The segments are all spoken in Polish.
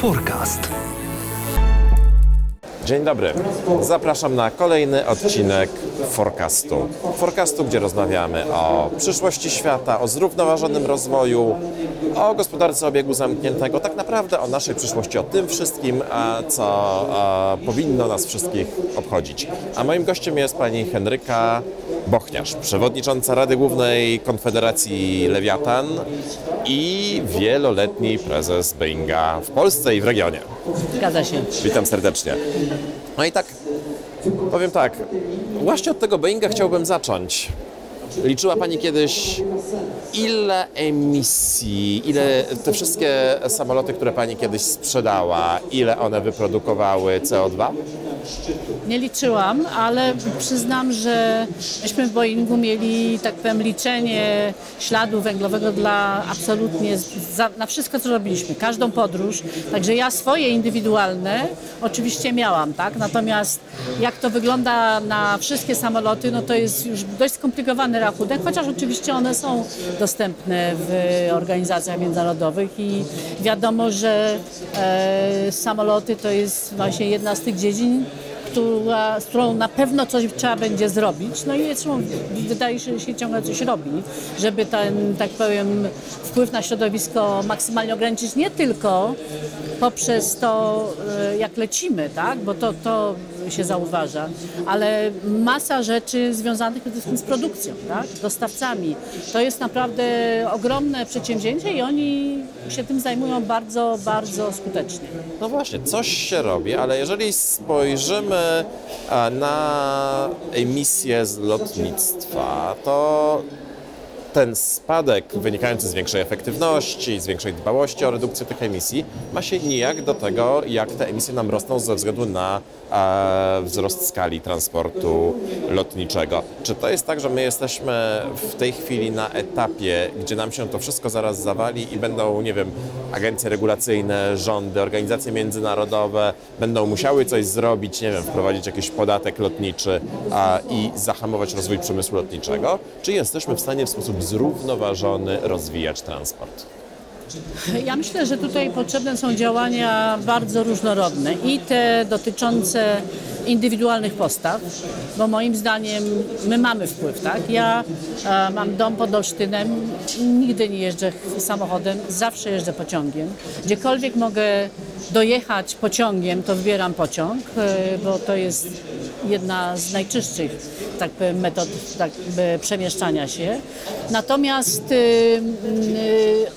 Forecast. Dzień dobry. Zapraszam na kolejny odcinek Forecastu. Forecastu, gdzie rozmawiamy o przyszłości świata, o zrównoważonym rozwoju, o gospodarce obiegu zamkniętego, tak naprawdę o naszej przyszłości, o tym wszystkim, co powinno nas wszystkich obchodzić. A moim gościem jest pani Henryka Bochniarz, przewodnicząca Rady Głównej Konfederacji Lewiatan i wieloletni prezes Boeinga w Polsce i w regionie. Zgadza się. Witam serdecznie. No i tak, powiem tak, właśnie od tego Boeinga chciałbym zacząć. Liczyła Pani kiedyś, ile emisji, ile te wszystkie samoloty, które Pani kiedyś sprzedała, ile one wyprodukowały CO2? Nie liczyłam, ale przyznam, że myśmy w Boeingu mieli, tak powiem, liczenie śladu węglowego dla absolutnie za, na wszystko, co robiliśmy, każdą podróż. Także ja swoje indywidualne oczywiście miałam, tak? Natomiast jak to wygląda na wszystkie samoloty, no to jest już dość rachunek, chociaż oczywiście one są dostępne w organizacjach międzynarodowych i wiadomo, że e, samoloty to jest właśnie jedna z tych dziedzin, która, z którą na pewno coś trzeba będzie zrobić. No i zresztą wydaje się, że się ciągle coś robi, żeby ten, tak powiem, wpływ na środowisko maksymalnie ograniczyć, nie tylko poprzez to, e, jak lecimy, tak, bo to, to się zauważa, ale masa rzeczy związanych przede wszystkim z produkcją, tak, dostawcami. To jest naprawdę ogromne przedsięwzięcie i oni się tym zajmują bardzo, bardzo skutecznie. No właśnie, coś się robi, ale jeżeli spojrzymy e, na emisję z lotnictwa, to ten spadek wynikający z większej efektywności, z większej dbałości o redukcję tych emisji ma się nijak do tego, jak te emisje nam rosną ze względu na e, wzrost skali transportu lotniczego. Czy to jest tak, że my jesteśmy w tej chwili na etapie, gdzie nam się to wszystko zaraz zawali i będą, nie wiem, agencje regulacyjne, rządy, organizacje międzynarodowe będą musiały coś zrobić, nie wiem, wprowadzić jakiś podatek lotniczy a, i zahamować rozwój przemysłu lotniczego? Czy jesteśmy w stanie w sposób zrównoważony rozwijać transport? Ja myślę, że tutaj potrzebne są działania bardzo różnorodne i te dotyczące indywidualnych postaw, bo moim zdaniem my mamy wpływ, tak? Ja e, mam dom pod Olsztynem, nigdy nie jeżdżę samochodem, zawsze jeżdżę pociągiem. Gdziekolwiek mogę dojechać pociągiem, to wybieram pociąg, e, bo to jest jedna z najczystszych tak powiem, metod tak, by przemieszczania się. Natomiast y,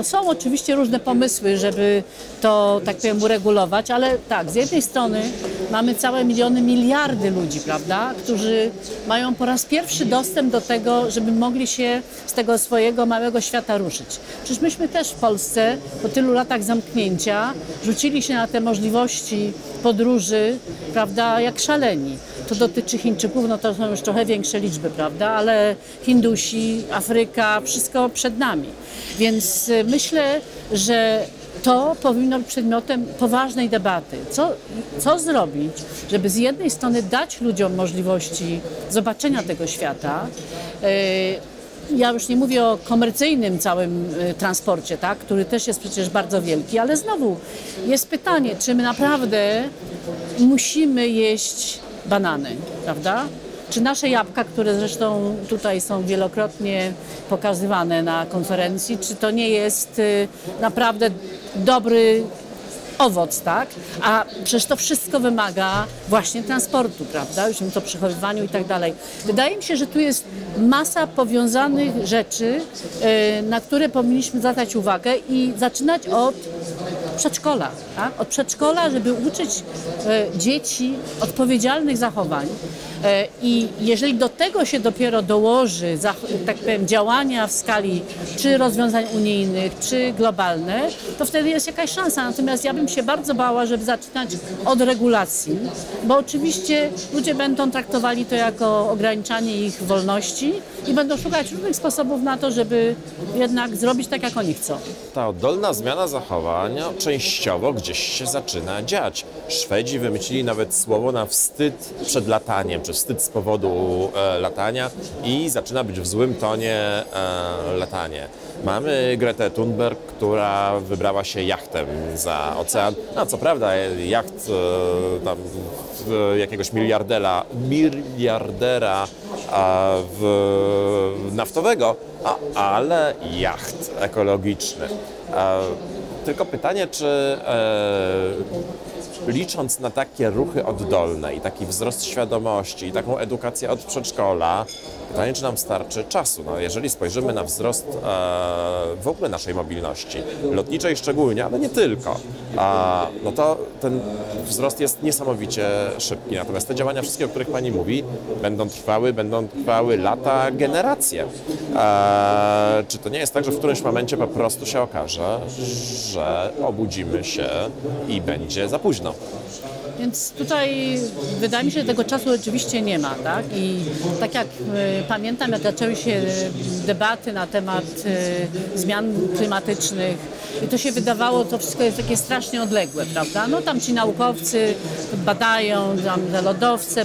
y, są oczywiście różne pomysły, żeby to tak powiem uregulować, ale tak, z jednej strony mamy całe miliony, miliardy ludzi, prawda, którzy mają po raz pierwszy dostęp do tego, żeby mogli się z tego swojego małego świata ruszyć. Przecież myśmy też w Polsce po tylu latach zamknięcia rzucili się na te możliwości podróży, prawda, jak szaleni. To dotyczy Chińczyków, no to są już trochę większe liczby, prawda, ale Hindusi, Afryka, wszystko przed nami. Więc y, myślę, że to powinno być przedmiotem poważnej debaty. Co, co zrobić, żeby z jednej strony dać ludziom możliwości zobaczenia tego świata, y, ja już nie mówię o komercyjnym całym y, transporcie, tak, który też jest przecież bardzo wielki, ale znowu jest pytanie, czy my naprawdę musimy jeść banany, prawda? Czy nasze jabłka, które zresztą tutaj są wielokrotnie pokazywane na konferencji, czy to nie jest y, naprawdę dobry owoc, tak? A przecież to wszystko wymaga właśnie transportu, prawda? Już to przechowywaniu i tak dalej. Wydaje mi się, że tu jest masa powiązanych rzeczy, y, na które powinniśmy zwracać uwagę i zaczynać od przedszkola, tak? od przedszkola, żeby uczyć e, dzieci odpowiedzialnych zachowań. E, I jeżeli do tego się dopiero dołoży, tak powiem, działania w skali czy rozwiązań unijnych, czy globalne, to wtedy jest jakaś szansa. Natomiast ja bym się bardzo bała, żeby zaczynać od regulacji, bo oczywiście ludzie będą traktowali to jako ograniczanie ich wolności i będą szukać różnych sposobów na to, żeby jednak zrobić tak, jak oni chcą. Ta oddolna zmiana zachowania częściowo gdzieś się zaczyna dziać. Szwedzi wymyślili nawet słowo na wstyd przed lataniem, czy wstyd z powodu e, latania i zaczyna być w złym tonie e, latanie. Mamy Gretę Thunberg, która wybrała się jachtem za ocean. No co prawda jacht e, tam jakiegoś miliardera, miliardera naftowego, ale jacht ekologiczny. Tylko pytanie, czy e, licząc na takie ruchy oddolne i taki wzrost świadomości i taką edukację od przedszkola, pytanie, czy nam starczy czasu. No, jeżeli spojrzymy na wzrost e, w ogóle naszej mobilności, lotniczej szczególnie, ale nie tylko, a, no to ten wzrost jest niesamowicie szybki. Natomiast te działania, wszystkie, o których Pani mówi, będą trwały, będą trwały lata, generacje. E, czy to nie jest tak, że w którymś momencie po prostu się okaże, że obudzimy się i będzie za późno? Więc tutaj wydaje mi się, że tego czasu oczywiście nie ma, tak? I tak jak e, pamiętam, jak zaczęły się debaty na temat e, zmian klimatycznych i to się wydawało, to wszystko jest takie strasznie odległe, prawda? No tam ci naukowcy badają, tam te lodowce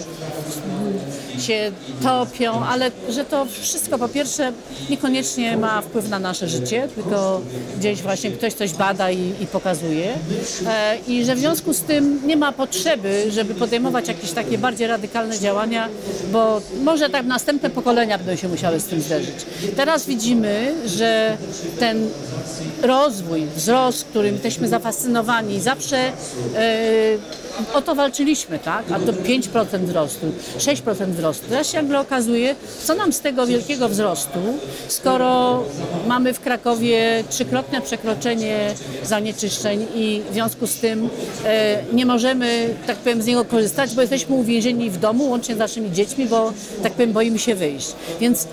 się topią, ale że to wszystko po pierwsze niekoniecznie ma wpływ na nasze życie, tylko gdzieś właśnie ktoś coś bada i, i pokazuje e, i że w związku z tym nie ma potrzeby, żeby podejmować jakieś takie bardziej radykalne działania, bo może tak następne pokolenia będą się musiały z tym zderzyć. Teraz widzimy, że ten rozwój, wzrost, którym jesteśmy zafascynowani, zawsze e, o to walczyliśmy, tak? A to 5% wzrostu, 6% wzrostu. Teraz się nagle okazuje, co nam z tego wielkiego wzrostu, skoro mamy w Krakowie trzykrotne przekroczenie zanieczyszczeń i w związku z tym e, nie możemy, tak powiem, z niego korzystać, bo jesteśmy uwięzieni w domu, łącznie z naszymi dziećmi, bo, tak powiem, boimy się wyjść. Więc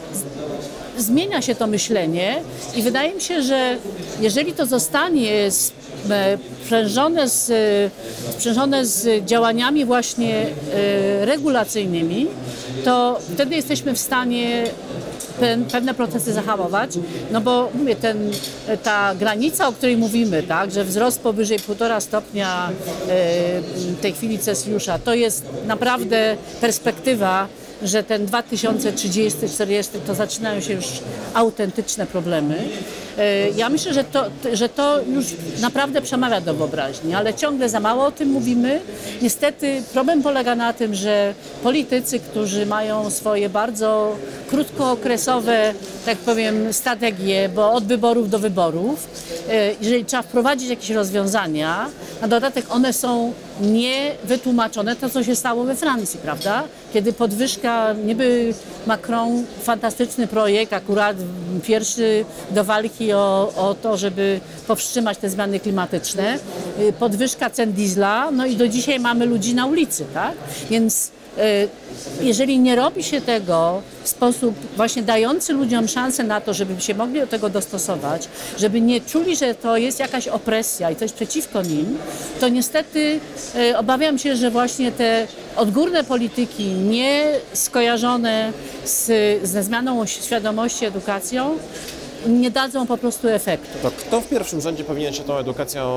zmienia się to myślenie i wydaje mi się, że jeżeli to zostanie sprzężone z, e, sprzężone z działaniami właśnie e, regulacyjnymi, to wtedy jesteśmy w stanie ten, pewne procesy zahamować, no bo mówię, ten, ta granica, o której mówimy, tak, że wzrost powyżej 1,5 stopnia e, w tej chwili Celsjusza, to jest naprawdę perspektywa, że ten 2030-40 to zaczynają się już autentyczne problemy. E, Ja myślę, że to, że to już naprawdę przemawia do wyobraźni, ale ciągle za mało o tym mówimy. Niestety problem polega na tym, że politycy, którzy mają swoje bardzo krótkookresowe, tak powiem, strategie, bo od wyborów do wyborów, jeżeli trzeba wprowadzić jakieś rozwiązania, na dodatek one są niewytłumaczone, to co się stało we Francji, prawda? Kiedy podwyżka, niby Macron, fantastyczny projekt, akurat pierwszy do walki o, o to, żeby powstrzymać te zmiany klimatyczne, y, podwyżka cen diesla, no i do dzisiaj mamy ludzi na ulicy, tak? Więc jeżeli nie robi się tego w sposób właśnie dający ludziom szansę na to, żeby się mogli do tego dostosować, żeby nie czuli, że to jest jakaś opresja i coś przeciwko nim, to niestety e, obawiam się, że właśnie te odgórne polityki nie skojarzone z, ze zmianą świadomości, edukacją, nie dadzą po prostu efektu. To kto w pierwszym rzędzie powinien się tą edukacją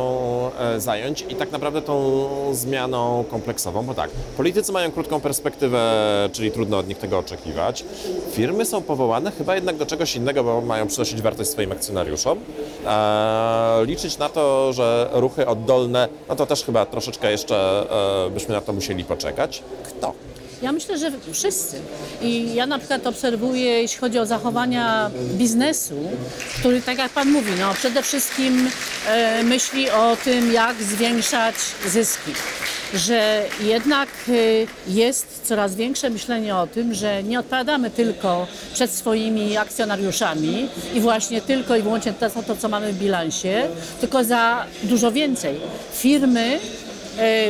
e, zająć i tak naprawdę tą zmianą kompleksową? Bo tak, politycy mają krótką perspektywę, czyli trudno od nich tego oczekiwać. Firmy są powołane chyba jednak do czegoś innego, bo mają przynosić wartość swoim akcjonariuszom. E, liczyć na to, że ruchy oddolne, no to też chyba troszeczkę jeszcze e, byśmy na to musieli poczekać. Kto? Ja myślę, że wszyscy. I ja na przykład obserwuję, jeśli chodzi o zachowania biznesu, który, tak jak Pan mówi, no przede wszystkim e, myśli o tym, jak zwiększać zyski. Że jednak e, jest coraz większe myślenie o tym, że nie odpowiadamy tylko przed swoimi akcjonariuszami i właśnie tylko i wyłącznie za to, co mamy w bilansie, tylko za dużo więcej. Firmy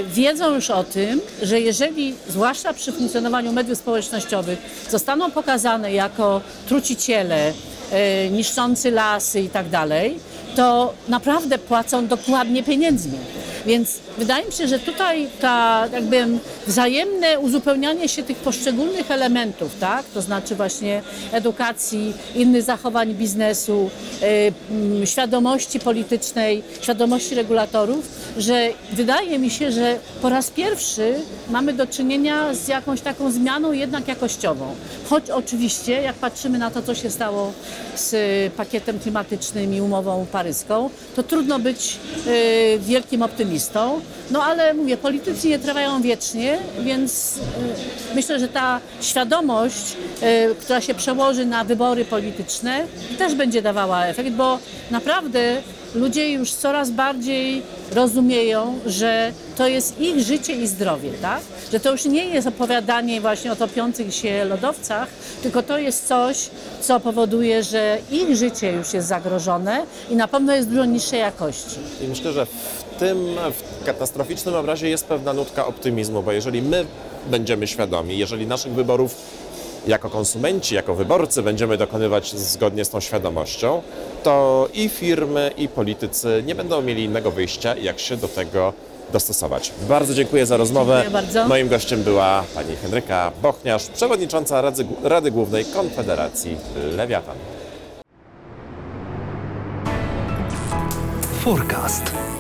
wiedzą już o tym, że jeżeli, zwłaszcza przy funkcjonowaniu mediów społecznościowych, zostaną pokazane jako truciciele, e, niszczący lasy i tak dalej, to naprawdę płacą dokładnie pieniędzmi. Więc wydaje mi się, że tutaj ta jakby wzajemne uzupełnianie się tych poszczególnych elementów, tak? To znaczy właśnie edukacji, innych zachowań biznesu, y, mm, świadomości politycznej, świadomości regulatorów, że wydaje mi się, że po raz pierwszy mamy do czynienia z jakąś taką zmianą jednak jakościową. Choć oczywiście, jak patrzymy na to, co się stało z pakietem klimatycznym i umową paryską, to trudno być y, wielkim optymistą. No ale mówię, politycy nie trwają wiecznie, więc y, myślę, że ta świadomość, y, która się przełoży na wybory polityczne, też będzie dawała efekt, bo naprawdę ludzie już coraz bardziej rozumieją, że to jest ich życie i zdrowie, tak? Że to już nie jest opowiadanie właśnie o topiących się lodowcach, tylko to jest coś, co powoduje, że ich życie już jest zagrożone i na pewno jest dużo niższej jakości. I myślę, że w tym w katastroficznym obrazie jest pewna nutka optymizmu, bo jeżeli my będziemy świadomi, jeżeli naszych wyborów jako konsumenci, jako wyborcy będziemy dokonywać zgodnie z tą świadomością, to i firmy, i politycy nie będą mieli innego wyjścia, jak się do tego dostosować. Bardzo dziękuję za rozmowę. Dziękuję bardzo. Moim gościem była pani Henryka Bochniarz, przewodnicząca Rady, Rady Głównej Konfederacji Lewiatan. Forecast.